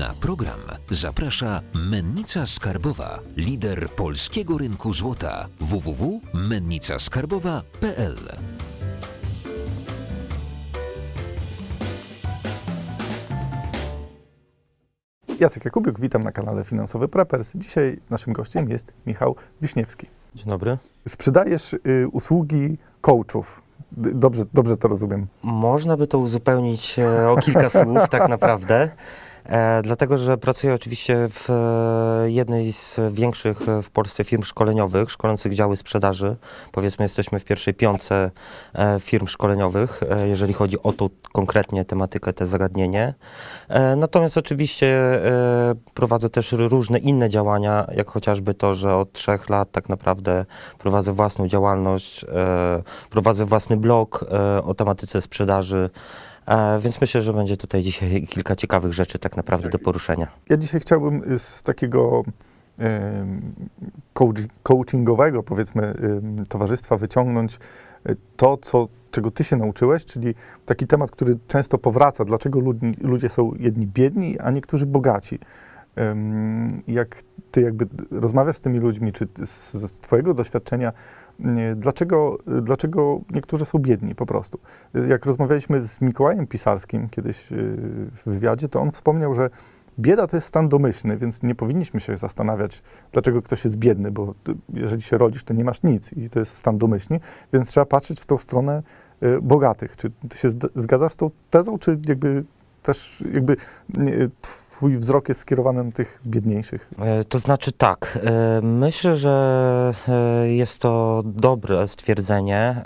Na program zaprasza Mennica Skarbowa, lider polskiego rynku złota www.mennicaskarbowa.pl. Jacek Jakubiuk, witam na kanale Finansowy Preppers. Dzisiaj naszym gościem jest Michał Wiśniewski. Dzień dobry. Sprzedajesz y, usługi coachów. D- Dobrze, dobrze to rozumiem. Można by to uzupełnić e, o kilka słów, tak naprawdę. E, dlatego, że pracuję oczywiście w e, jednej z większych w Polsce firm szkoleniowych, szkolących działy sprzedaży. Powiedzmy, jesteśmy w pierwszej piątce e, firm szkoleniowych, jeżeli chodzi o tą konkretnie tematykę, te zagadnienie. Natomiast oczywiście prowadzę też różne inne działania, jak chociażby to, że od trzech lat tak naprawdę prowadzę własną działalność, prowadzę własny blog o tematyce sprzedaży. E, więc myślę, że będzie tutaj dzisiaj kilka ciekawych rzeczy tak naprawdę do poruszenia. Ja dzisiaj chciałbym y, z takiego coach- coachingowego, powiedzmy, towarzystwa wyciągnąć to, co, czego ty się nauczyłeś, czyli taki temat, który często powraca. Dlaczego ludzi, ludzie są jedni biedni, a niektórzy bogaci? Jak ty jakby rozmawiasz z tymi ludźmi, czy z, z twojego doświadczenia, dlaczego, dlaczego niektórzy są biedni po prostu? Jak rozmawialiśmy z Mikołajem Pisarskim kiedyś y, w wywiadzie, to on wspomniał, że bieda to jest stan domyślny, więc nie powinniśmy się zastanawiać, dlaczego ktoś jest biedny, bo jeżeli się rodzisz, to nie masz nic i to jest stan domyślny, więc trzeba patrzeć w tą stronę y, bogatych. Czy ty się zgadzasz z tą tezą, czy jakby też jakby twój wzrok jest skierowany na tych biedniejszych? E, To znaczy tak, e, myślę, że e, jest to dobre stwierdzenie.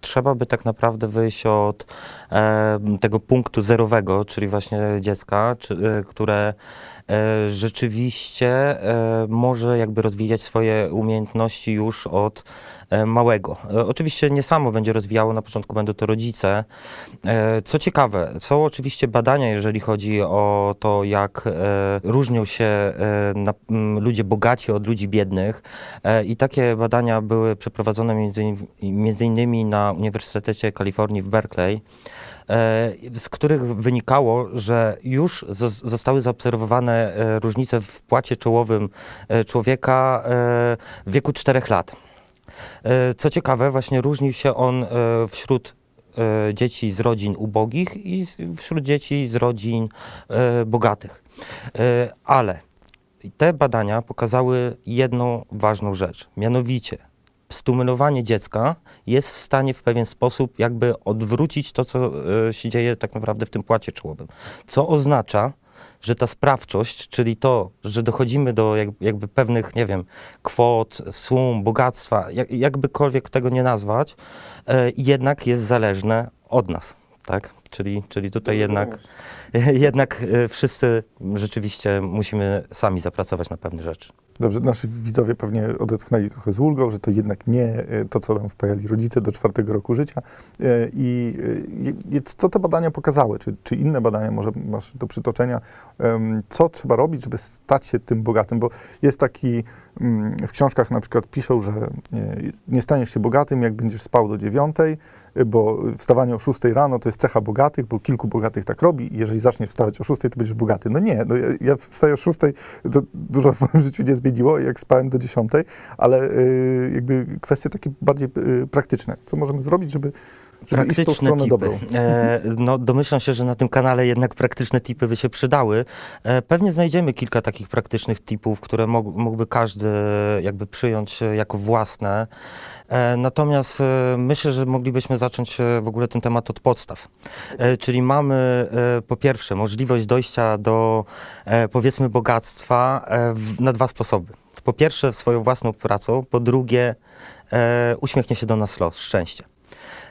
Trzeba by tak naprawdę wyjść od tego punktu zerowego, czyli właśnie dziecka, które rzeczywiście e, może jakby rozwijać swoje umiejętności już od e, małego. E, Oczywiście nie samo będzie rozwijało, na początku będą to rodzice. E, Co ciekawe, są oczywiście badania, jeżeli chodzi o to, jak e, różnią się e, ludzie bogaci od ludzi biednych. E, I takie badania były przeprowadzone między, między innymi na Uniwersytecie Kalifornii w Berkeley, e, z których wynikało, że już zos- zostały zaobserwowane e, różnice w płacie czołowym e, człowieka e, w wieku 4 lat. E, Co ciekawe, właśnie różnił się on e, wśród e, dzieci z rodzin ubogich i wśród dzieci z rodzin e, bogatych. E, Ale te badania pokazały jedną ważną rzecz, mianowicie stymulowanie dziecka jest w stanie w pewien sposób jakby odwrócić to, co e, się dzieje tak naprawdę w tym płacie czołowym. Co oznacza, że ta sprawczość, czyli to, że dochodzimy do jak, jakby pewnych, nie wiem, kwot, sum, bogactwa, jak, jakbykolwiek tego nie nazwać, e, jednak jest zależne od nas, tak? Czyli, czyli tutaj jednak, jednak e, wszyscy rzeczywiście musimy sami zapracować na pewne rzeczy. Dobrze, nasi widzowie pewnie odetchnęli trochę z ulgą, że to jednak nie e, to, co nam wpajali rodzice do czwartego roku życia. E, I e, i co te badania pokazały? Czy, czy inne badania, może masz do przytoczenia, co trzeba robić, żeby stać się tym bogatym? Bo jest taki, mm, w książkach na przykład piszą, że nie staniesz się bogatym, jak będziesz spał do dziewiątej, bo wstawanie o szóstej rano to jest cecha bogatych, bo kilku bogatych tak robi jeżeli zaczniesz wstawać o szóstej, to będziesz bogaty. No nie, no ja, ja wstaję o szóstej, to dużo w moim życiu nie zmieniło, jak spałem do dziesiątej, ale y, jakby kwestie takie bardziej y, praktyczne. Co możemy zrobić, żeby, stronę tipy. dobrą? E, no, domyślam się, że na tym kanale jednak praktyczne tipy by się przydały. E, pewnie znajdziemy kilka takich praktycznych tipów, które mógł, mógłby każdy jakby przyjąć e, jako własne. E, natomiast e, myślę, że moglibyśmy zacząć e, w ogóle ten temat od podstaw. E, czyli mamy e, po pierwsze możliwość dojścia do e, powiedzmy bogactwa e, w, na dwa sposoby. Po pierwsze swoją własną pracą, po drugie e, uśmiechnie się do nas los, szczęście.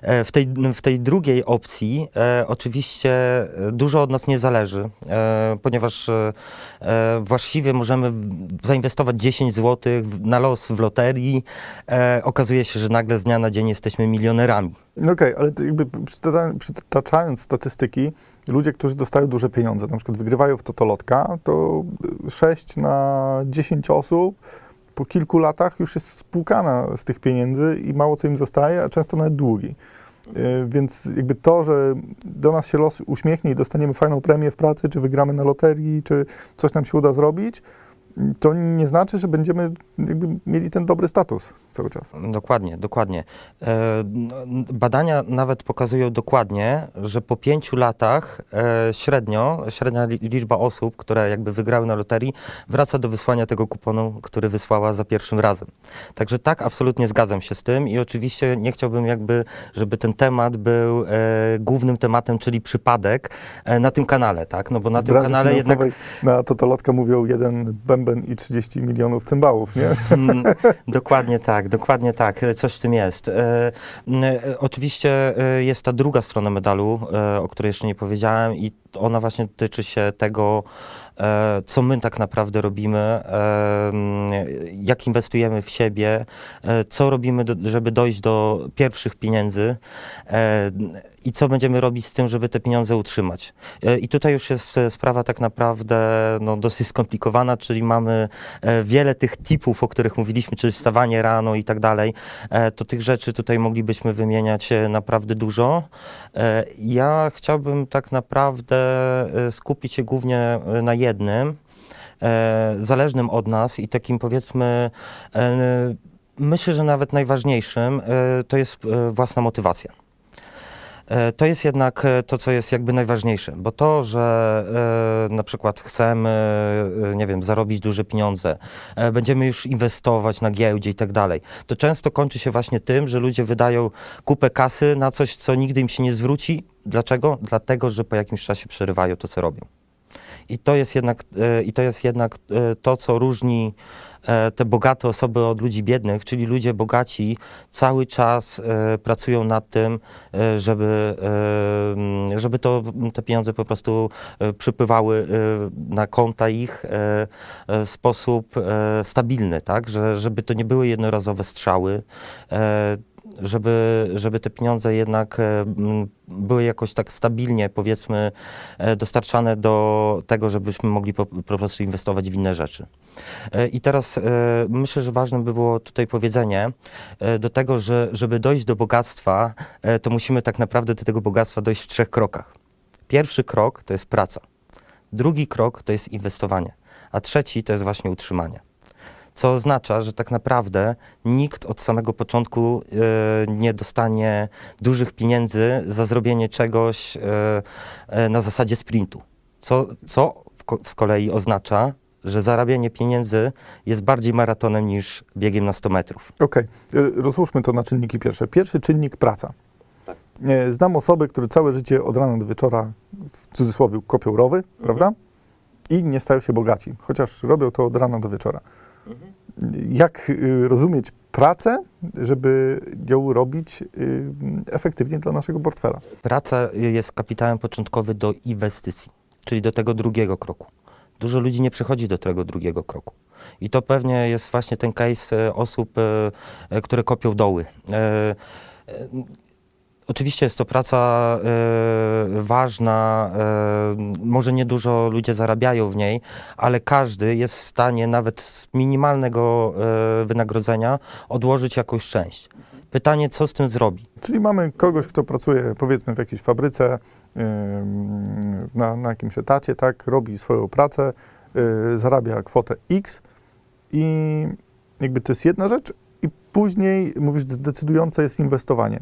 E, W tej, w tej drugiej opcji e, oczywiście e, dużo od nas nie zależy, e, ponieważ e, e, właściwie możemy zainwestować 10 zł na los w loterii. E, okazuje się, że nagle z dnia na dzień jesteśmy milionerami. No Okej, ale to jakby przytacza- przytaczając statystyki, ludzie, którzy dostają duże pieniądze, na przykład wygrywają w Totolotka, to 6 na 10 osób po kilku latach już jest spłukana z tych pieniędzy i mało co im zostaje, a często nawet długi. Y, Więc jakby to, że do nas się los uśmiechnie i dostaniemy fajną premię w pracy, czy wygramy na loterii, czy coś nam się uda zrobić, to nie znaczy, że będziemy mieli ten dobry status cały czas. Dokładnie, dokładnie. E, Badania nawet pokazują dokładnie, że po pięciu latach e, średnio, średnia li- liczba osób, które jakby wygrały na loterii, wraca do wysłania tego kuponu, który wysłała za pierwszym razem. Także tak, absolutnie zgadzam się z tym i oczywiście nie chciałbym jakby, żeby ten temat był e, głównym tematem, czyli przypadek na tym kanale, tak? No bo na tym kanale jednak Na Totolotka mówią jeden bęben i 30 milionów cymbałów, nie? Mm, dokładnie tak, dokładnie tak, coś w tym jest. E, e, oczywiście e, jest ta druga strona medalu, e, o której jeszcze nie powiedziałem i ona właśnie dotyczy się tego, e, co my tak naprawdę robimy, e, jak inwestujemy w siebie, e, co robimy, żeby dojść do pierwszych pieniędzy i co będziemy robić z tym, żeby te pieniądze utrzymać. I tutaj już jest sprawa tak naprawdę no, dosyć skomplikowana, czyli mamy wiele tych tipów, o których mówiliśmy, czyli wstawanie rano i tak dalej, to tych rzeczy tutaj moglibyśmy wymieniać naprawdę dużo. Ja chciałbym tak naprawdę skupić się głównie e, na jednym, e, zależnym od nas i takim powiedzmy, e, myślę, że nawet najważniejszym, e, to jest e, własna motywacja. E, To jest jednak e, to, co jest jakby najważniejsze, bo to, że e, na przykład chcemy, e, nie wiem, zarobić duże pieniądze, e, będziemy już inwestować na giełdzie i tak dalej, to często kończy się właśnie tym, że ludzie wydają kupę kasy na coś, co nigdy im się nie zwróci. Dlaczego? Dlatego, że po jakimś czasie przerywają to, co robią. I to jest jednak, e, i to, jest jednak e, to, co różni e, te bogate osoby od ludzi biednych, czyli ludzie bogaci cały czas pracują nad tym, żeby, żeby to, te pieniądze po prostu przypływały na konta ich w sposób stabilny, tak? Że, żeby to nie były jednorazowe strzały, żeby, żeby te pieniądze jednak e, były jakoś tak stabilnie, powiedzmy, e, dostarczane do tego, żebyśmy mogli po, po prostu inwestować w inne rzeczy. E, I teraz myślę, że ważne by było tutaj powiedzenie do tego, że żeby dojść do bogactwa, to musimy tak naprawdę do tego bogactwa dojść w trzech krokach. Pierwszy krok to jest praca, drugi krok to jest inwestowanie, a trzeci to jest właśnie utrzymanie. Co oznacza, że tak naprawdę nikt od samego początku e, nie dostanie dużych pieniędzy za zrobienie czegoś e, e, na zasadzie sprintu. Co, co z kolei oznacza, że zarabianie pieniędzy jest bardziej maratonem niż biegiem na 100 metrów. Okej, y, rozłóżmy to na czynniki pierwsze. Pierwszy czynnik praca. Tak. Znam osoby, które całe życie od rana do wieczora, w cudzysłowie, kopią rowy, prawda? I nie stają się bogaci, chociaż robią to od rana do wieczora. Jak y, rozumieć pracę, żeby ją robić y, efektywnie dla naszego portfela? Praca jest kapitałem początkowy do inwestycji, czyli do tego drugiego kroku. Dużo ludzi nie przechodzi do tego drugiego kroku. I to pewnie jest właśnie ten case e, osób, które kopią doły. Oczywiście jest to praca e, ważna, e, może nie dużo ludzie zarabiają w niej, ale każdy jest w stanie nawet z minimalnego e, wynagrodzenia odłożyć jakąś część. Pytanie, co z tym zrobi? Czyli mamy kogoś, kto pracuje powiedzmy w jakiejś fabryce, na, na jakimś etacie, tak, robi swoją pracę, y, zarabia kwotę X i jakby to jest jedna rzecz i później, mówisz, decydujące jest inwestowanie.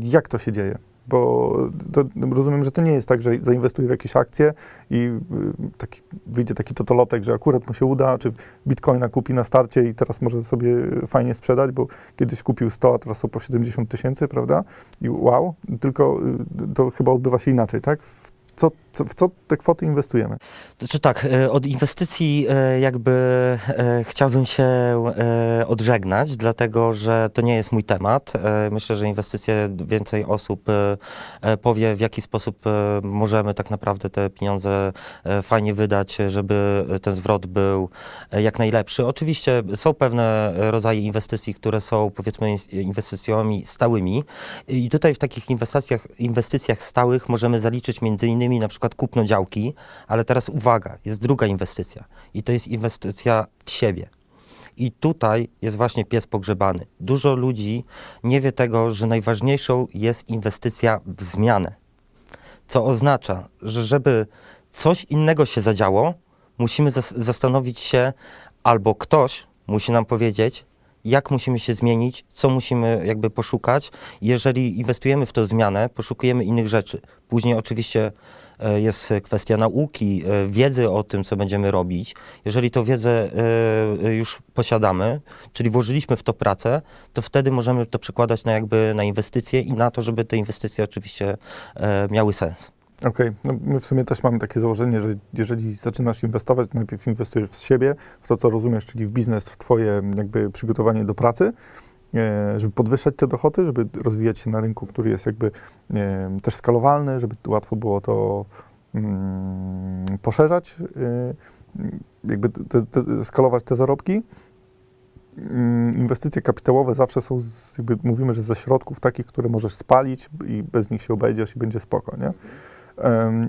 Jak to się dzieje? Bo to, rozumiem, że to nie jest tak, że zainwestuje w jakieś akcje i y, taki, wyjdzie taki totolotek, że akurat mu się uda, czy bitcoina kupi na starcie i teraz może sobie fajnie sprzedać, bo kiedyś kupił 100, a teraz są po 70 tysięcy, prawda? I wow, tylko y, to chyba odbywa się inaczej, tak? W co, co, w co te kwoty inwestujemy? Znaczy tak, e, od inwestycji e, jakby e, chciałbym się odżegnać, dlatego że to nie jest mój temat. Myślę, że inwestycje więcej osób powie, w jaki sposób możemy tak naprawdę te pieniądze fajnie wydać, żeby ten zwrot był jak najlepszy. Oczywiście są pewne rodzaje inwestycji, które są powiedzmy inwestycjami stałymi i tutaj w takich inwestycjach, inwestycjach stałych możemy zaliczyć między innymi na przykład kupno działki, ale teraz uwaga, jest druga inwestycja i to jest inwestycja w siebie. I tutaj jest właśnie pies pogrzebany. Dużo ludzi nie wie tego, że najważniejszą jest inwestycja w zmianę. Co oznacza, że żeby coś innego się zadziało, musimy zas- zastanowić się, albo ktoś musi nam powiedzieć, jak musimy się zmienić, co musimy jakby poszukać. Jeżeli inwestujemy w tę zmianę, poszukujemy innych rzeczy. Później oczywiście e, jest kwestia nauki, e, wiedzy o tym, co będziemy robić. Jeżeli tą wiedzę e, już posiadamy, czyli włożyliśmy w to pracę, to wtedy możemy to przekładać na jakby na inwestycje i na to, żeby te inwestycje oczywiście miały sens. Okej, no my w sumie też mamy takie założenie, że jeżeli zaczynasz inwestować, to najpierw inwestujesz w siebie, w to, co rozumiesz, czyli w biznes, w twoje jakby przygotowanie do pracy, e, żeby podwyższać te dochody, żeby rozwijać się na rynku, który jest jakby e, też skalowalny, żeby łatwo było to mm, poszerzać, e, jakby te, te, skalować te zarobki. Mm, Inwestycje kapitałowe zawsze są, z, jakby mówimy, że ze środków takich, które możesz spalić i bez nich się obejdziesz i będzie spoko, nie?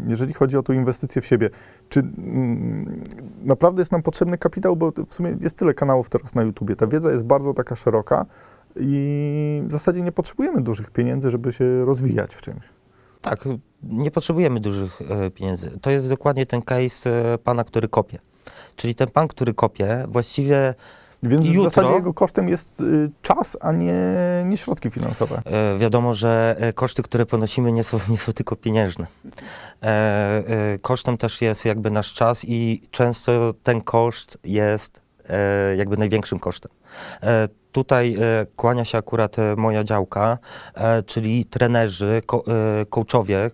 Jeżeli chodzi o tą inwestycję w siebie, czy mm, naprawdę jest nam potrzebny kapitał, bo w sumie jest tyle kanałów teraz na YouTubie, ta wiedza jest bardzo taka szeroka i w zasadzie nie potrzebujemy dużych pieniędzy, żeby się rozwijać w czymś. Tak, nie potrzebujemy dużych e, pieniędzy. To jest dokładnie ten case e, pana, który kopie. Czyli ten pan, który kopie, właściwie Więc w Jutro- zasadzie jego kosztem jest y, czas, a nie, nie środki finansowe. e, wiadomo, że e, koszty, które ponosimy, nie są, nie są tylko pieniężne. E, kosztem też jest jakby nasz czas i często ten koszt jest jakby największym kosztem. Tutaj kłania się akurat moja działka, czyli trenerzy, coachowie.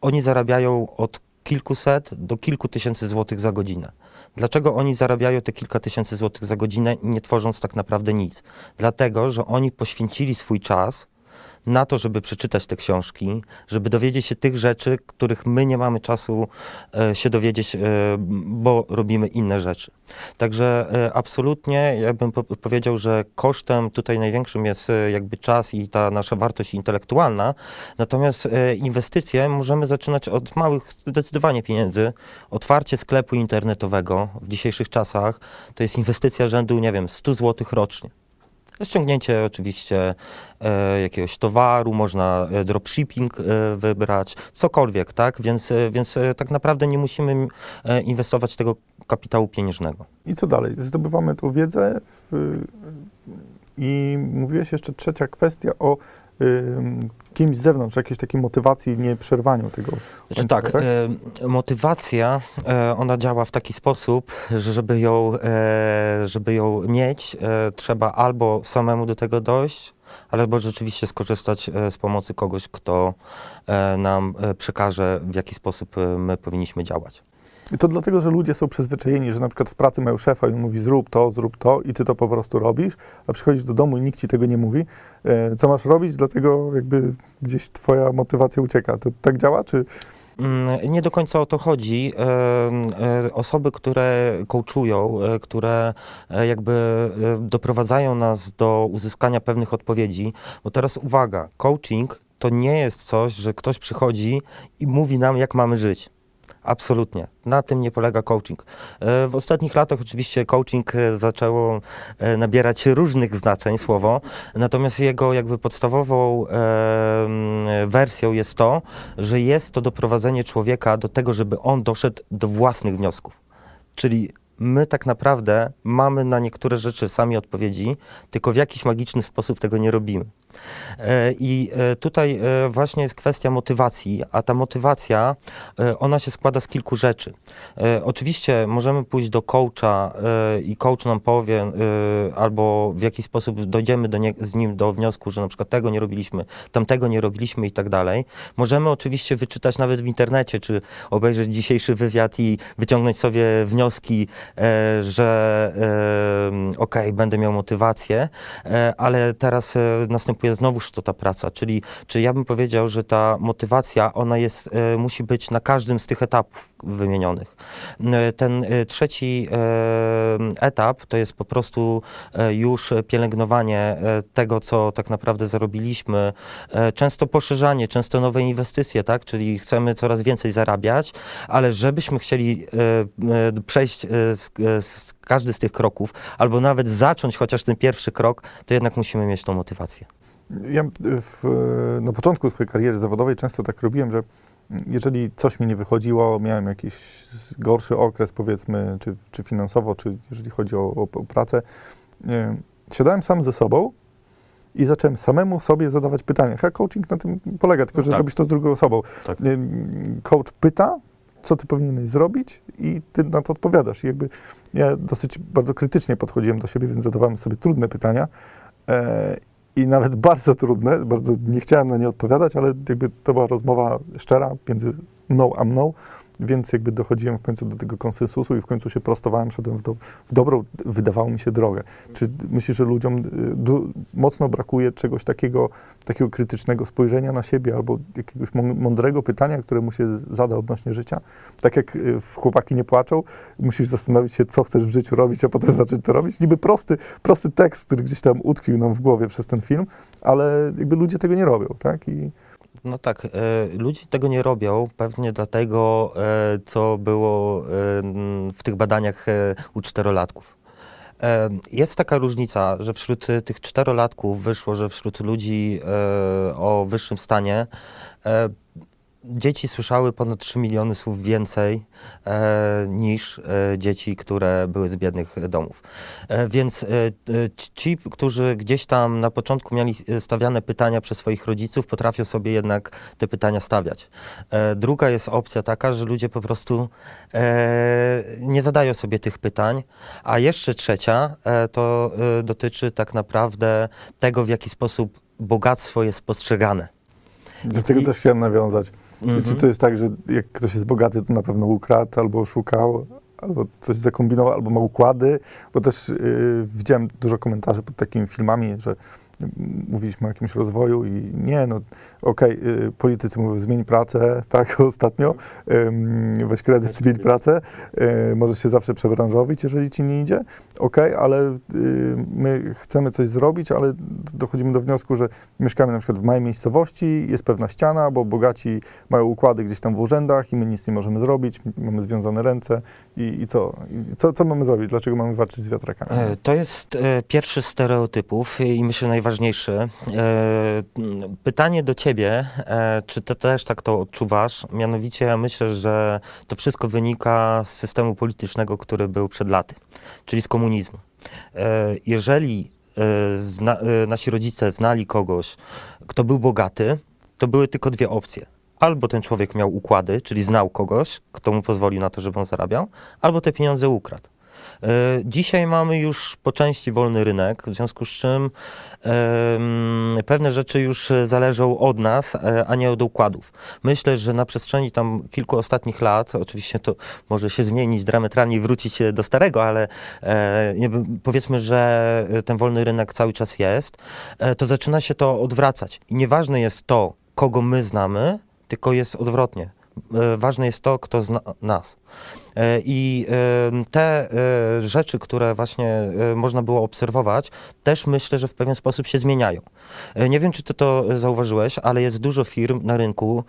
Oni zarabiają od kilkuset do kilku tysięcy złotych za godzinę. Dlaczego oni zarabiają te kilka tysięcy złotych za godzinę, nie tworząc tak naprawdę nic? Dlatego, że oni poświęcili swój czas na to, żeby przeczytać te książki, żeby dowiedzieć się tych rzeczy, których my nie mamy czasu e, się dowiedzieć, e, bo robimy inne rzeczy. Także e, absolutnie ja bym po powiedział, że kosztem tutaj największym jest jakby czas i ta nasza wartość intelektualna, natomiast inwestycje możemy zaczynać od małych zdecydowanie pieniędzy. Otwarcie sklepu internetowego w dzisiejszych czasach to jest inwestycja rzędu, nie wiem, 100 zł rocznie. Ściągnięcie oczywiście e, jakiegoś towaru, można e, dropshipping e, wybrać, cokolwiek, tak? Więc, e, więc e, tak naprawdę nie musimy inwestować tego kapitału pieniężnego. I co dalej? Zdobywamy tą wiedzę w, i mówiłeś jeszcze trzecia kwestia o kimś z zewnątrz, jakiejś takiej motywacji, nie przerwaniu tego. Znaczy łańcucha, tak, e, motywacja, e, ona działa w taki sposób, że żeby ją, e, żeby ją mieć, e, trzeba albo samemu do tego dojść, albo rzeczywiście skorzystać z pomocy kogoś, kto nam przekaże, w jaki sposób my powinniśmy działać. I to dlatego, że ludzie są przyzwyczajeni, że na przykład w pracy mają szefa i on mówi zrób to, zrób to i ty to po prostu robisz, a przychodzisz do domu i nikt ci tego nie mówi, e, co masz robić, dlatego jakby gdzieś twoja motywacja ucieka. To tak działa, czy... Mm, Nie do końca o to chodzi. E, e, Osoby, które coachują, które jakby doprowadzają nas do uzyskania pewnych odpowiedzi, bo teraz uwaga, coaching to nie jest coś, że ktoś przychodzi i mówi nam, jak mamy żyć. Absolutnie. Na tym nie polega coaching. E, W ostatnich latach oczywiście coaching e, zaczęło e, nabierać różnych znaczeń słowo, natomiast jego jakby podstawową wersją jest to, że jest to doprowadzenie człowieka do tego, żeby on doszedł do własnych wniosków. Czyli my tak naprawdę mamy na niektóre rzeczy sami odpowiedzi, tylko w jakiś magiczny sposób tego nie robimy. E, I e, tutaj e, właśnie jest kwestia motywacji, a ta motywacja, ona się składa z kilku rzeczy. Oczywiście możemy pójść do coacha i coach nam powie, albo w jakiś sposób dojdziemy do nie, z nim do wniosku, że na przykład tego nie robiliśmy, tamtego nie robiliśmy i tak dalej. Możemy oczywiście wyczytać nawet w internecie, czy obejrzeć dzisiejszy wywiad i wyciągnąć sobie wnioski, że okej, będę miał motywację, ale teraz e, następuje znowuż to ta praca, czyli czy ja bym powiedział, że ta motywacja, ona jest, e, musi być na każdym z tych etapów. wymienionych. E, Ten e, trzeci etap to jest po prostu już pielęgnowanie tego, co tak naprawdę zarobiliśmy, często poszerzanie, często nowe inwestycje, tak? czyli chcemy coraz więcej zarabiać, ale żebyśmy chcieli przejść z, z każdy z tych kroków, albo nawet zacząć chociaż ten pierwszy krok, to jednak musimy mieć tą motywację. Ja w, na początku swojej kariery zawodowej często tak robiłem, że jeżeli coś mi nie wychodziło, miałem jakiś gorszy okres, powiedzmy, czy, czy finansowo, czy jeżeli chodzi o, o, o pracę, nie, siadałem sam ze sobą i zacząłem samemu sobie zadawać pytania. A coaching na tym polega, tylko No że tak. robisz to z drugą osobą. Tak. Nie, Coach pyta, co ty powinieneś zrobić i ty na to odpowiadasz. I jakby ja dosyć bardzo krytycznie podchodziłem do siebie, więc zadawałem sobie trudne pytania. E, i nawet bardzo trudne, bardzo nie chciałem na nie odpowiadać, ale jakby to była rozmowa szczera między mną a mną, więc jakby dochodziłem w końcu do tego konsensusu i w końcu się prostowałem, szedłem w, do, w dobrą, wydawało mi się, drogę. Czy myślisz, że ludziom y, du, mocno brakuje czegoś takiego, takiego krytycznego spojrzenia na siebie albo jakiegoś mą- mądrego pytania, które mu się zada odnośnie życia? Tak jak y, w Chłopaki nie płaczą, musisz zastanowić się, co chcesz w życiu robić, a potem zacząć to robić. Niby prosty, prosty tekst, który gdzieś tam utkwił nam w głowie przez ten film, ale jakby ludzie tego nie robią, tak? I No tak, e, ludzie tego nie robią pewnie dlatego, e, co było e, w tych badaniach u czterolatków. Jest taka różnica, że wśród tych czterolatków wyszło, że wśród ludzi o wyższym stanie dzieci słyszały ponad 3 miliony słów więcej e, niż e, dzieci, które były z biednych domów. E, więc e, ci- którzy gdzieś tam na początku mieli e, stawiane pytania przez swoich rodziców, potrafią sobie jednak te pytania stawiać. E, druga jest opcja taka, że ludzie po prostu nie zadają sobie tych pytań, a jeszcze trzecia to dotyczy tak naprawdę tego, w jaki sposób bogactwo jest postrzegane. Do tego I- też chciałem nawiązać. Mhm. Czy to jest tak, że jak ktoś jest bogaty, to na pewno ukradł albo oszukał, albo coś zakombinował, albo ma układy? Bo też y, widziałem dużo komentarzy pod takimi filmami, że mówiliśmy o jakimś rozwoju i nie, no okej, y, politycy mówią zmień pracę, tak, ostatnio, weź kredyt, zmień pracę, y, możesz się zawsze przebranżowić, jeżeli ci nie idzie, okej, ale y, my chcemy coś zrobić, ale dochodzimy do wniosku, że mieszkamy na przykład w małej miejscowości, jest pewna ściana, bo bogaci mają układy gdzieś tam w urzędach i my nic nie możemy zrobić, mamy związane ręce i, i co? I co? Co mamy zrobić? Dlaczego mamy walczyć z wiatrakami? E, To jest e, pierwszy z stereotypów i myślę najważniejszy. E, m, Pytanie do ciebie, e, czy ty też tak to odczuwasz? Mianowicie ja myślę, że to wszystko wynika z systemu politycznego, który był przed laty, czyli z komunizmu. E, Jeżeli e, zna, e, nasi rodzice znali kogoś, kto był bogaty, to były tylko dwie opcje. Albo ten człowiek miał układy, czyli znał kogoś, kto mu pozwolił na to, żeby on zarabiał, albo te pieniądze ukradł. E, Dzisiaj mamy już po części wolny rynek, w związku z czym pewne rzeczy już e, zależą od nas, e, a nie od układów. Myślę, że na przestrzeni tam kilku ostatnich lat, oczywiście to może się zmienić diametralnie i wrócić do starego, ale powiedzmy, że ten wolny rynek cały czas jest, to zaczyna się to odwracać. I nieważne jest to, kogo my znamy, tylko jest odwrotnie. E, Ważne jest to, kto zna nas. E, I te e, rzeczy, które właśnie można było obserwować, też myślę, że w pewien sposób się zmieniają. Nie wiem, czy ty to zauważyłeś, ale jest dużo firm na rynku.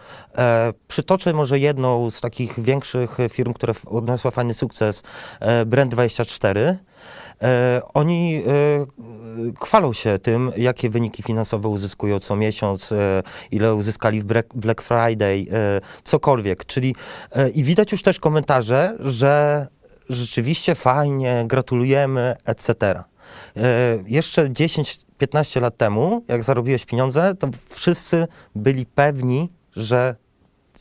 Przytoczę może jedną z takich większych firm, która odniosła fajny sukces, e, Brand24. E, Oni e, chwalą się tym, jakie wyniki finansowe uzyskują co miesiąc, e, ile uzyskali w Black- Friday, cokolwiek. Czyli i widać już też komentarze, że rzeczywiście fajnie, gratulujemy, etc. Jeszcze 10-15 lat temu, jak zarobiłeś pieniądze, to wszyscy byli pewni, że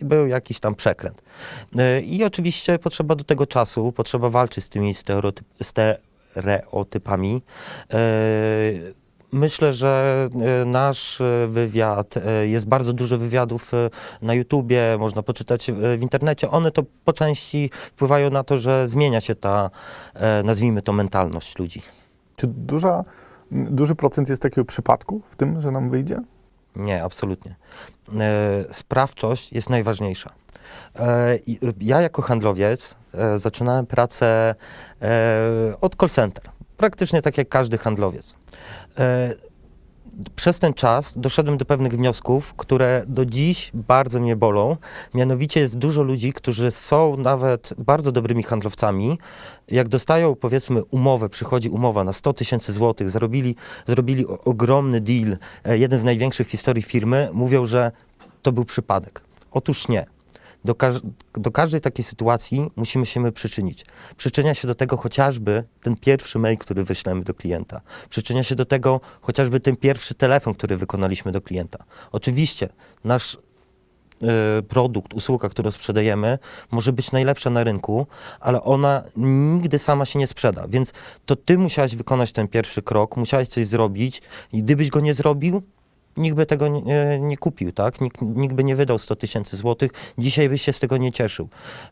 był jakiś tam przekręt. I oczywiście potrzeba do tego czasu, potrzeba walczyć z tymi stereotyp, stereotypami. E, Myślę, że e, nasz e, wywiad, jest bardzo dużo wywiadów na YouTubie, można poczytać w internecie. One to po części wpływają na to, że zmienia się ta, nazwijmy to, mentalność ludzi. Czy duża, duży procent jest takiego przypadku w tym, że nam wyjdzie? Nie, absolutnie. E, sprawczość jest najważniejsza. E, i- ja jako handlowiec e, zaczynałem pracę od call center. Praktycznie tak jak każdy handlowiec. Przez ten czas doszedłem do pewnych wniosków, które do dziś bardzo mnie bolą. Mianowicie jest dużo ludzi, którzy są nawet bardzo dobrymi handlowcami. Jak dostają, powiedzmy, umowę, przychodzi umowa na 100 tysięcy złotych, zrobili o- ogromny deal, e, jeden z największych w historii firmy, mówią, że to był przypadek. Otóż nie. Do, każ- do każdej takiej sytuacji musimy się my przyczynić. Przyczynia się do tego chociażby ten pierwszy mail, który wyślemy do klienta. Przyczynia się do tego chociażby ten pierwszy telefon, który wykonaliśmy do klienta. Oczywiście nasz e, produkt, usługa, którą sprzedajemy, może być najlepsza na rynku, ale ona nigdy sama się nie sprzeda. Więc to ty musiałeś wykonać ten pierwszy krok, musiałeś coś zrobić i gdybyś go nie zrobił, nikt by tego nie, nie kupił, tak? Nikt, nikt by nie wydał 100 tysięcy złotych, dzisiaj byś się z tego nie cieszył.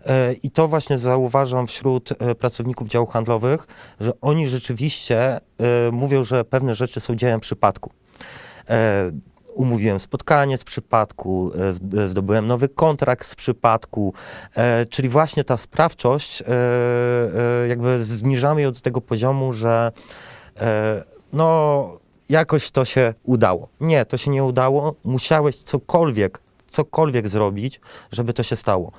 E, I to właśnie zauważam wśród e, pracowników działów handlowych, że oni rzeczywiście e, mówią, że pewne rzeczy są dziełem przypadku. E, umówiłem spotkanie z przypadku, e, zdobyłem nowy kontrakt z przypadku, e, czyli właśnie ta sprawczość, e, e, jakby zniżamy ją do tego poziomu, że e, no jakoś to się udało. Nie, to się nie udało, musiałeś cokolwiek cokolwiek zrobić, żeby to się stało.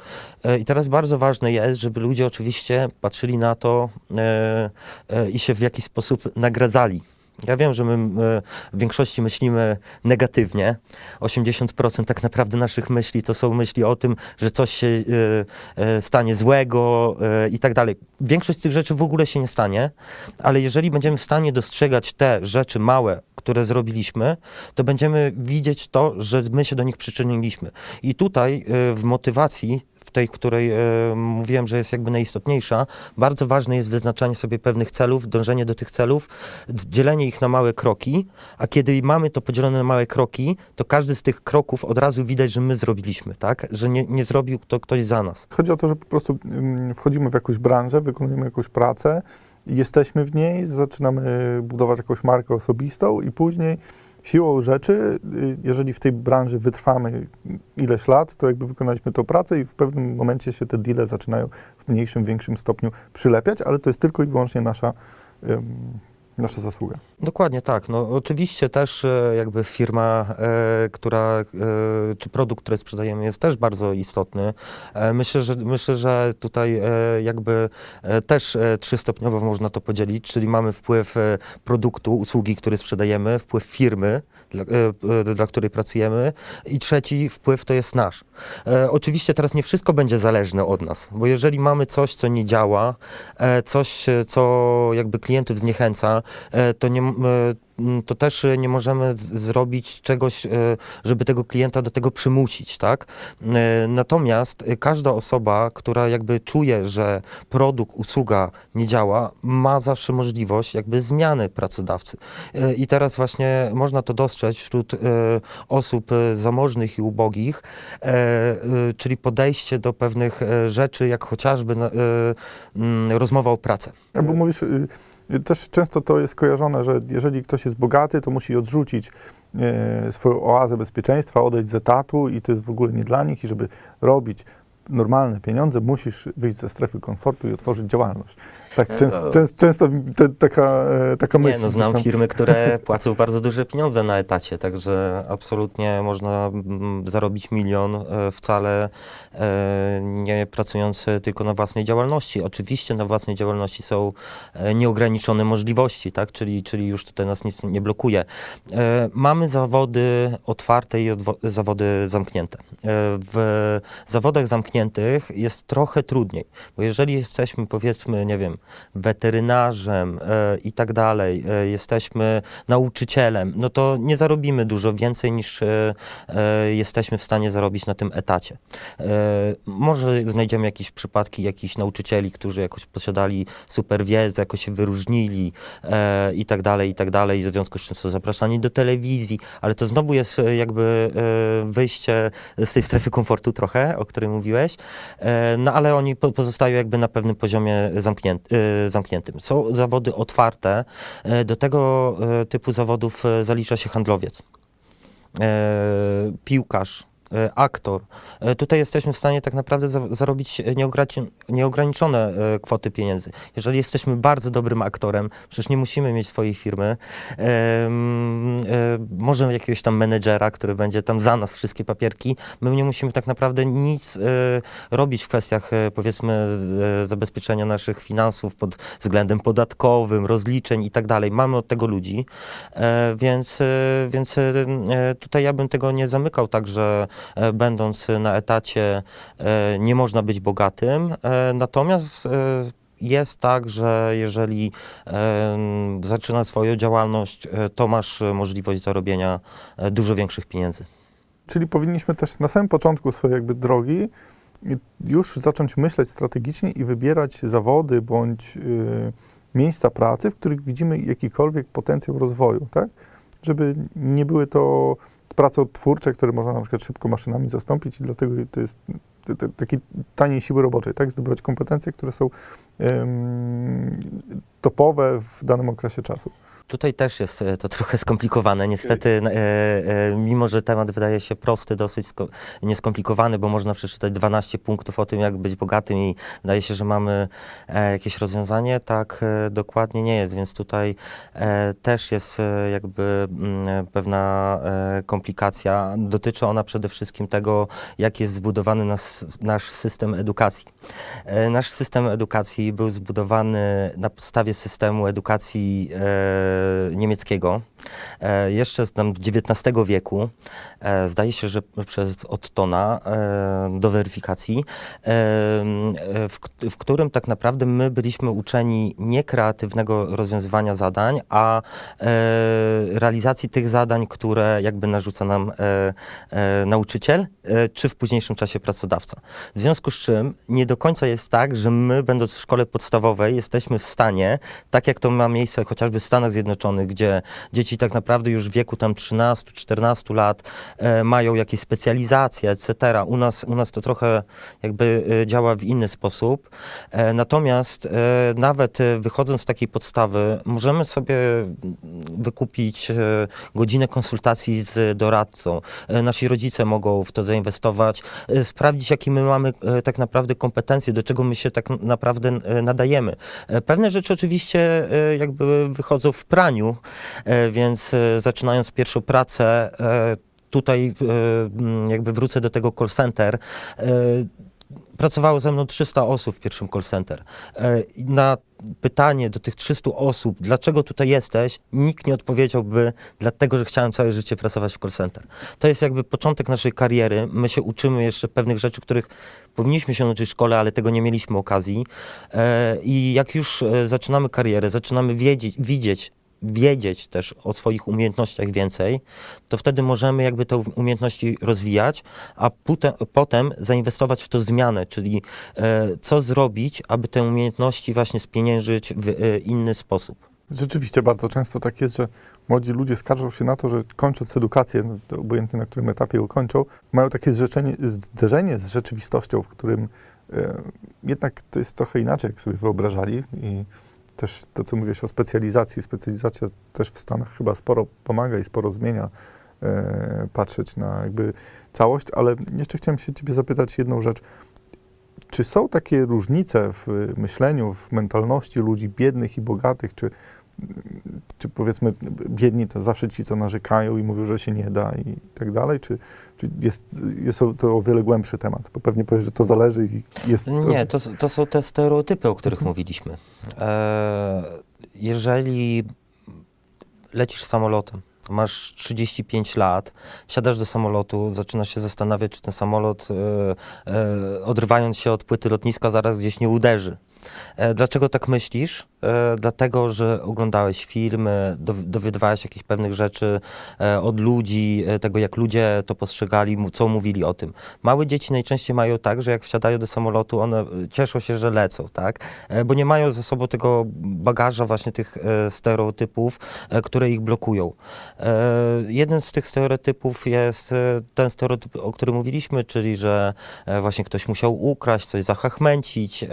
E, I teraz bardzo ważne jest, żeby ludzie oczywiście patrzyli na to e, e, i się w jakiś sposób nagradzali. Ja wiem, że my e, w większości myślimy negatywnie. 80% tak naprawdę naszych myśli to są myśli o tym, że coś się e, e, stanie złego i tak dalej. Większość z tych rzeczy w ogóle się nie stanie, ale jeżeli będziemy w stanie dostrzegać te rzeczy małe, które zrobiliśmy, to będziemy widzieć to, że my się do nich przyczyniliśmy. I tutaj w motywacji, w tej, której e, mówiłem, że jest jakby najistotniejsza, bardzo ważne jest wyznaczanie sobie pewnych celów, dążenie do tych celów, dzielenie ich na małe kroki, a kiedy mamy to podzielone na małe kroki, to każdy z tych kroków od razu widać, że my zrobiliśmy, tak? Że nie, nie zrobił to ktoś za nas. Chodzi o to, że po prostu mm, wchodzimy w jakąś branżę, wykonujemy jakąś pracę, jesteśmy w niej, zaczynamy budować jakąś markę osobistą i później siłą rzeczy, y, jeżeli w tej branży wytrwamy ileś lat, to jakby wykonaliśmy tą pracę i w pewnym momencie się te deale zaczynają w mniejszym, większym stopniu przylepiać, ale to jest tylko i wyłącznie nasza, nasza zasługa. Dokładnie tak. No, oczywiście też e, jakby firma, e, która, e, czy produkt, który sprzedajemy jest też bardzo istotny. E, myślę, że, myślę, że tutaj e, jakby e, też trzystopniowo można to podzielić, czyli mamy wpływ produktu, usługi, który sprzedajemy, wpływ firmy, dla, dla której pracujemy i trzeci wpływ to jest nasz. Oczywiście teraz nie wszystko będzie zależne od nas, bo jeżeli mamy coś, co nie działa, coś, co jakby klientów zniechęca, to, nie, e, to też e, nie możemy zrobić czegoś, e, żeby tego klienta do tego przymusić, tak? E, Natomiast e, każda osoba, która jakby czuje, że produkt, usługa nie działa, ma zawsze możliwość jakby zmiany pracodawcy. E, I teraz właśnie można to dostrzec wśród e, osób e, zamożnych i ubogich, e, e, czyli podejście do pewnych e, rzeczy, jak chociażby e, rozmowa o pracę. Albo mówisz, y, też często to jest kojarzone, że jeżeli ktoś jest bogaty, to musi odrzucić e, swoją oazę bezpieczeństwa, odejść z etatu i to jest w ogóle nie dla nich i żeby robić normalne pieniądze, musisz wyjść ze strefy komfortu i otworzyć działalność. Tak E, częst, no. częst, często te, taka, e, taka Nie, myśl. no gdzieś znam tam- firmy, które płacą bardzo duże pieniądze na etacie, także absolutnie można mm, zarobić milion e, wcale nie pracując tylko na własnej działalności. Oczywiście na własnej działalności są nieograniczone możliwości, tak? czyli, czyli już tutaj nas nic nie blokuje. Mamy zawody otwarte i zawody zamknięte. W zawodach zamkniętych jest trochę trudniej, bo jeżeli jesteśmy powiedzmy, nie wiem, weterynarzem e, i tak dalej, e, jesteśmy nauczycielem, no to nie zarobimy dużo więcej niż e, e, jesteśmy w stanie zarobić na tym etacie. E, może znajdziemy jakieś przypadki jakichś nauczycieli, którzy jakoś posiadali super wiedzę, jakoś się wyróżnili e, i tak dalej, i tak dalej, w związku z czym są zapraszani do telewizji, ale to znowu jest e, jakby e, wyjście z tej strefy komfortu trochę, o której mówiłeś, e, no ale oni po, pozostają jakby na pewnym poziomie zamknięty, e, zamkniętym. Są zawody otwarte, e, do tego typu zawodów zalicza się handlowiec. piłkarz, aktor. E, Tutaj jesteśmy w stanie tak naprawdę za, zarobić nieograniczone e, kwoty pieniędzy. Jeżeli jesteśmy bardzo dobrym aktorem, przecież nie musimy mieć swojej firmy, em, e, może jakiegoś tam menedżera, który będzie tam za nas wszystkie papierki, my nie musimy tak naprawdę nic e, robić w kwestiach e, powiedzmy e, zabezpieczenia naszych finansów pod względem podatkowym, rozliczeń i tak dalej. Mamy od tego ludzi, e, więc, e, więc e, e, tutaj ja bym tego nie zamykał tak, że e, będąc na etacie e, nie można być bogatym, e, natomiast e, jest tak, że jeżeli e, zaczyna swoją działalność, e, to masz e, możliwość zarobienia e, dużo większych pieniędzy. Czyli powinniśmy też na samym początku swojej jakby drogi już zacząć myśleć strategicznie i wybierać zawody bądź y, miejsca pracy, w których widzimy jakikolwiek potencjał rozwoju, tak? Żeby nie były to prace odtwórcze, które można na przykład szybko maszynami zastąpić i dlatego to jest t- t- taki taniej siły roboczej, tak? Zdobywać kompetencje, które są ym, topowe w danym okresie czasu. Tutaj też jest e, to trochę skomplikowane. Niestety, e, e, mimo że temat wydaje się prosty, dosyć sko- nieskomplikowany, bo można przeczytać 12 punktów o tym, jak być bogatym i wydaje się, że mamy e, jakieś rozwiązanie, tak e, dokładnie nie jest, więc tutaj e, też jest e, jakby mm, pewna e, komplikacja. Dotyczy ona przede wszystkim tego, jak jest zbudowany nas, nasz system edukacji. E, Nasz system edukacji był zbudowany na podstawie systemu edukacji e, niemieckiego. E, jeszcze z tam XIX wieku, e, zdaje się, że przez Ottona e, do weryfikacji, e, e, w, w którym tak naprawdę my byliśmy uczeni nie kreatywnego rozwiązywania zadań, a e, realizacji tych zadań, które jakby narzuca nam e, e, nauczyciel, e, czy w późniejszym czasie pracodawca. W związku z czym nie do końca jest tak, że my, będąc w szkole podstawowej, jesteśmy w stanie, tak jak to ma miejsce chociażby w Stanach Zjednoczonych, gdzie dzieci tak naprawdę już w wieku tam 13-14 lat e, mają jakieś specjalizacje, etc. U nas, u nas to trochę jakby e, działa w inny sposób. E, natomiast e, nawet e, wychodząc z takiej podstawy, możemy sobie wykupić e, godzinę konsultacji z doradcą. Nasi rodzice mogą w to zainwestować, sprawdzić, jakie my mamy tak naprawdę kompetencje, do czego my się tak naprawdę e, nadajemy. E, Pewne rzeczy oczywiście e, jakby wychodzą w praniu, więc zaczynając pierwszą pracę, tutaj jakby wrócę do tego call center. Pracowało ze mną 300 osób w pierwszym call center. Na pytanie do tych 300 osób, dlaczego tutaj jesteś, nikt nie odpowiedziałby, dlatego, że chciałem całe życie pracować w call center. To jest jakby początek naszej kariery. My się uczymy jeszcze pewnych rzeczy, których powinniśmy się uczyć w szkole, ale tego nie mieliśmy okazji. E, I jak już e, zaczynamy karierę, zaczynamy wiedzieć, widzieć, wiedzieć też o swoich umiejętnościach więcej, to wtedy możemy jakby te umiejętności rozwijać, a potem, zainwestować w to zmianę, czyli e, co zrobić, aby te umiejętności właśnie spieniężyć w e, inny sposób. Rzeczywiście bardzo często tak jest, że młodzi ludzie skarżą się na to, że kończąc edukację, obojętnie na którym etapie ją kończą, mają takie zderzenie z rzeczywistością, w którym e, jednak to jest trochę inaczej, jak sobie wyobrażali. I też to, co mówisz o specjalizacji, specjalizacja też w Stanach chyba sporo pomaga i sporo zmienia, e, patrzeć na jakby całość, ale jeszcze chciałem się ciebie zapytać jedną rzecz. Czy są takie różnice w myśleniu, w mentalności ludzi biednych i bogatych? Czy, czy powiedzmy biedni to zawsze ci, co narzekają i mówią, że się nie da i tak dalej? Czy, czy jest, jest to o wiele głębszy temat? Bo pewnie powiesz, że to zależy i jest... Nie, to, to są te stereotypy, o których mówiliśmy. E, jeżeli lecisz samolotem, masz 35 lat, wsiadasz do samolotu, zaczynasz się zastanawiać, czy ten samolot, e, e, odrywając się od płyty lotniska, zaraz gdzieś nie uderzy. E, Dlaczego tak myślisz? E, Dlatego, że oglądałeś filmy, dow- dowiadywałeś jakichś pewnych rzeczy e, od ludzi, e, tego jak ludzie to postrzegali, co mówili o tym. Małe dzieci najczęściej mają tak, że jak wsiadają do samolotu, one cieszą się, że lecą, tak? Bo nie mają ze sobą tego bagaża właśnie tych stereotypów, które ich blokują. Jeden z tych stereotypów jest ten stereotyp, o którym mówiliśmy, czyli że właśnie ktoś musiał ukraść, coś zachachmęcić.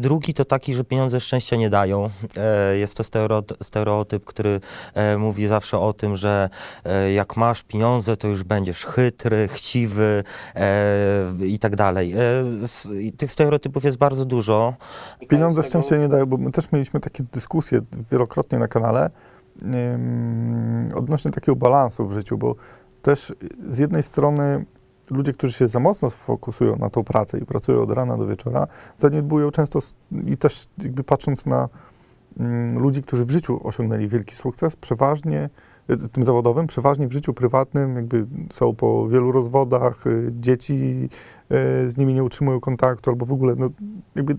Drugi to taki, że że pieniądze szczęścia nie dają. E, Jest to stereoty- stereotyp, który e, mówi zawsze o tym, że e, jak masz pieniądze, to już będziesz chytry, chciwy i tak dalej. Tych stereotypów jest bardzo dużo. Pieniądze szczęścia nie dają, bo my też mieliśmy takie dyskusje wielokrotnie na kanale odnośnie takiego balansu w życiu, bo też z jednej strony ludzie, którzy się za mocno fokusują na tą pracę i pracują od rana do wieczora, zaniedbują często i też jakby patrząc na mm, ludzi, którzy w życiu osiągnęli wielki sukces, przeważnie y, tym zawodowym, przeważnie w życiu prywatnym jakby są po wielu rozwodach, y, dzieci z nimi nie utrzymują kontaktu albo w ogóle no, jakby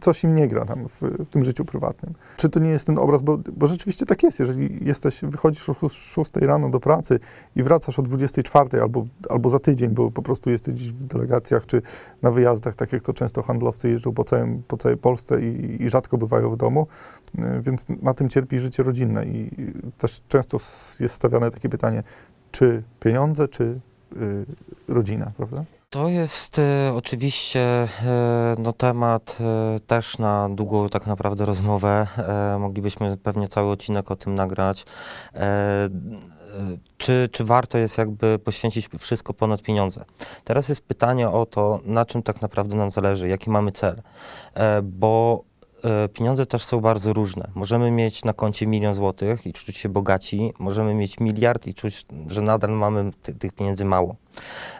coś im nie gra tam w, w tym życiu prywatnym. Czy to nie jest ten obraz, bo, bo rzeczywiście tak jest, jeżeli jesteś, wychodzisz o 6 rano do pracy i wracasz o 24 albo, albo za tydzień, bo po prostu jesteś gdzieś w delegacjach czy na wyjazdach, tak jak to często handlowcy jeżdżą po, całym, po całej Polsce i, i rzadko bywają w domu, y, więc na tym cierpi życie rodzinne i też często jest stawiane takie pytanie, czy pieniądze, czy y, rodzina, prawda? To jest e, oczywiście e, no, temat e, też na długą tak naprawdę rozmowę. E, moglibyśmy pewnie cały odcinek o tym nagrać. E, czy, czy warto jest jakby poświęcić wszystko ponad pieniądze? Teraz jest pytanie o to, na czym tak naprawdę nam zależy, jaki mamy cel. E, bo pieniądze też są bardzo różne. Możemy mieć na koncie milion złotych i czuć się bogaci, możemy mieć miliard i czuć, że nadal mamy ty, tych pieniędzy mało.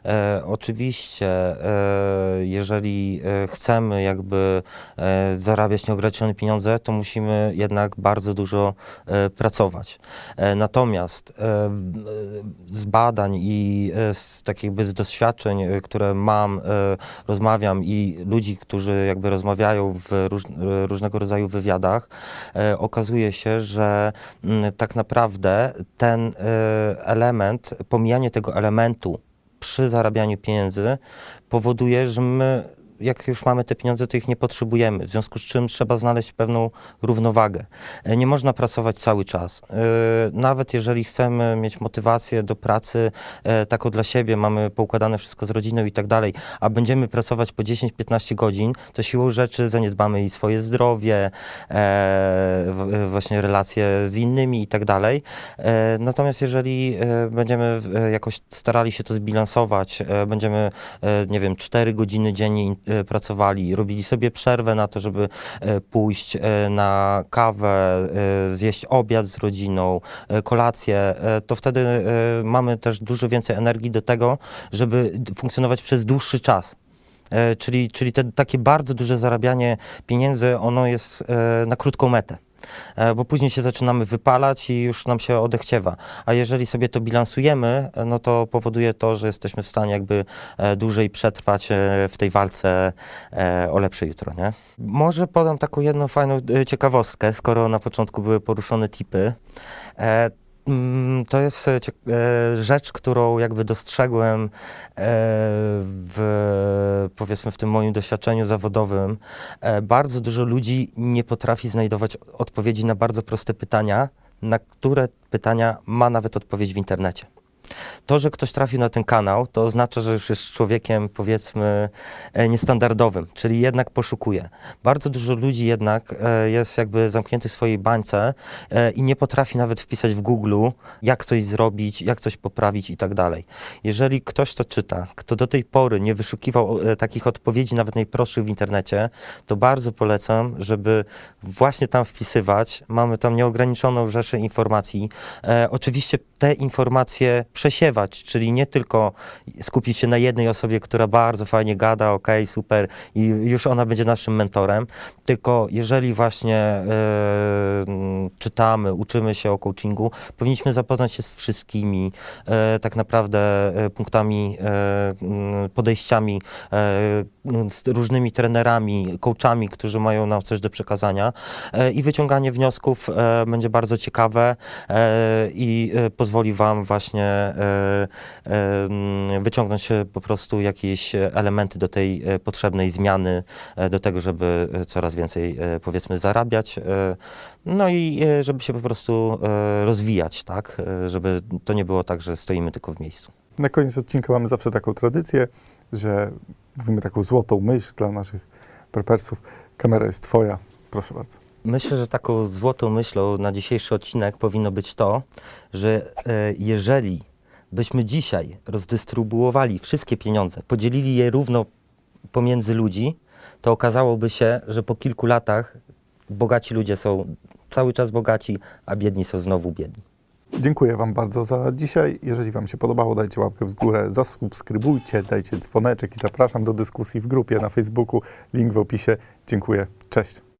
E, oczywiście, e, jeżeli e, chcemy jakby e, zarabiać nieograniczone pieniądze, to musimy jednak bardzo dużo e, pracować. E, natomiast z badań i z takich z doświadczeń, które mam, rozmawiam i ludzi, którzy jakby rozmawiają w róż, różnego rodzaju wywiadach, okazuje się, że mm, tak naprawdę ten element, pomijanie tego elementu przy zarabianiu pieniędzy powoduje, że my, jak już mamy te pieniądze, to ich nie potrzebujemy. W związku z czym trzeba znaleźć pewną równowagę. E, Nie można pracować cały czas. E, Nawet jeżeli chcemy mieć motywację do pracy e, taką dla siebie, mamy poukładane wszystko z rodziną i tak dalej, a będziemy pracować po 10-15 godzin, to siłą rzeczy zaniedbamy i swoje zdrowie, właśnie relacje z innymi i tak dalej. Natomiast jeżeli będziemy jakoś starali się to zbilansować, będziemy, nie wiem, 4 godziny dziennie pracowali, robili sobie przerwę na to, żeby e, pójść e, na kawę, e, zjeść obiad z rodziną, e, kolację, e, to wtedy e, mamy też dużo więcej energii do tego, żeby funkcjonować przez dłuższy czas. E, Czyli, czyli te takie bardzo duże zarabianie pieniędzy, ono jest e, na krótką metę. E, Bo później się zaczynamy wypalać i już nam się odechciewa. A jeżeli sobie to bilansujemy, e, no to powoduje to, że jesteśmy w stanie jakby e, dłużej przetrwać w tej walce o lepsze jutro, nie? Może podam taką jedną fajną ciekawostkę, skoro na początku były poruszone tipy. Mm, To jest e, e, rzecz, którą jakby dostrzegłem e, w, powiedzmy, w tym moim doświadczeniu zawodowym. Bardzo dużo ludzi nie potrafi znajdować odpowiedzi na bardzo proste pytania, na które pytania ma nawet odpowiedź w internecie. To, że ktoś trafił na ten kanał, to oznacza, że już jest człowiekiem, powiedzmy, e, niestandardowym, czyli jednak poszukuje. Bardzo dużo ludzi jednak e, jest jakby zamknięty w swojej bańce e, i nie potrafi nawet wpisać w Google, jak coś zrobić, jak coś poprawić i tak dalej. Jeżeli ktoś to czyta, kto do tej pory nie wyszukiwał takich odpowiedzi, nawet najprostszych w internecie, to bardzo polecam, żeby właśnie tam wpisywać. Mamy tam nieograniczoną rzeszę informacji. Oczywiście te informacje przesiewać, czyli nie tylko skupić się na jednej osobie, która bardzo fajnie gada, ok, super, i już ona będzie naszym mentorem, tylko jeżeli właśnie mm, czytamy, uczymy się o coachingu, powinniśmy zapoznać się z wszystkimi e, tak naprawdę e, punktami, podejściami, z różnymi trenerami, coachami, którzy mają nam coś do przekazania i wyciąganie wniosków będzie bardzo ciekawe i pozwoli Wam właśnie e, e, wyciągnąć po prostu jakieś elementy do tej e, potrzebnej zmiany, do tego, żeby coraz więcej powiedzmy zarabiać, no i żeby się po prostu rozwijać, tak, żeby to nie było tak, że stoimy tylko w miejscu. Na koniec odcinka mamy zawsze taką tradycję, że mówimy taką złotą myśl dla naszych prepersów. Kamera jest twoja. Proszę bardzo. Myślę, że taką złotą myślą na dzisiejszy odcinek powinno być to, że jeżeli byśmy dzisiaj rozdystrybuowali wszystkie pieniądze, podzielili je równo pomiędzy ludzi, to okazałoby się, że po kilku latach bogaci ludzie są cały czas bogaci, a biedni są znowu biedni. Dziękuję Wam bardzo za dzisiaj. Jeżeli Wam się podobało, dajcie łapkę w górę, zasubskrybujcie, dajcie dzwoneczek i zapraszam do dyskusji w grupie na Facebooku. Link w opisie. Dziękuję. Cześć.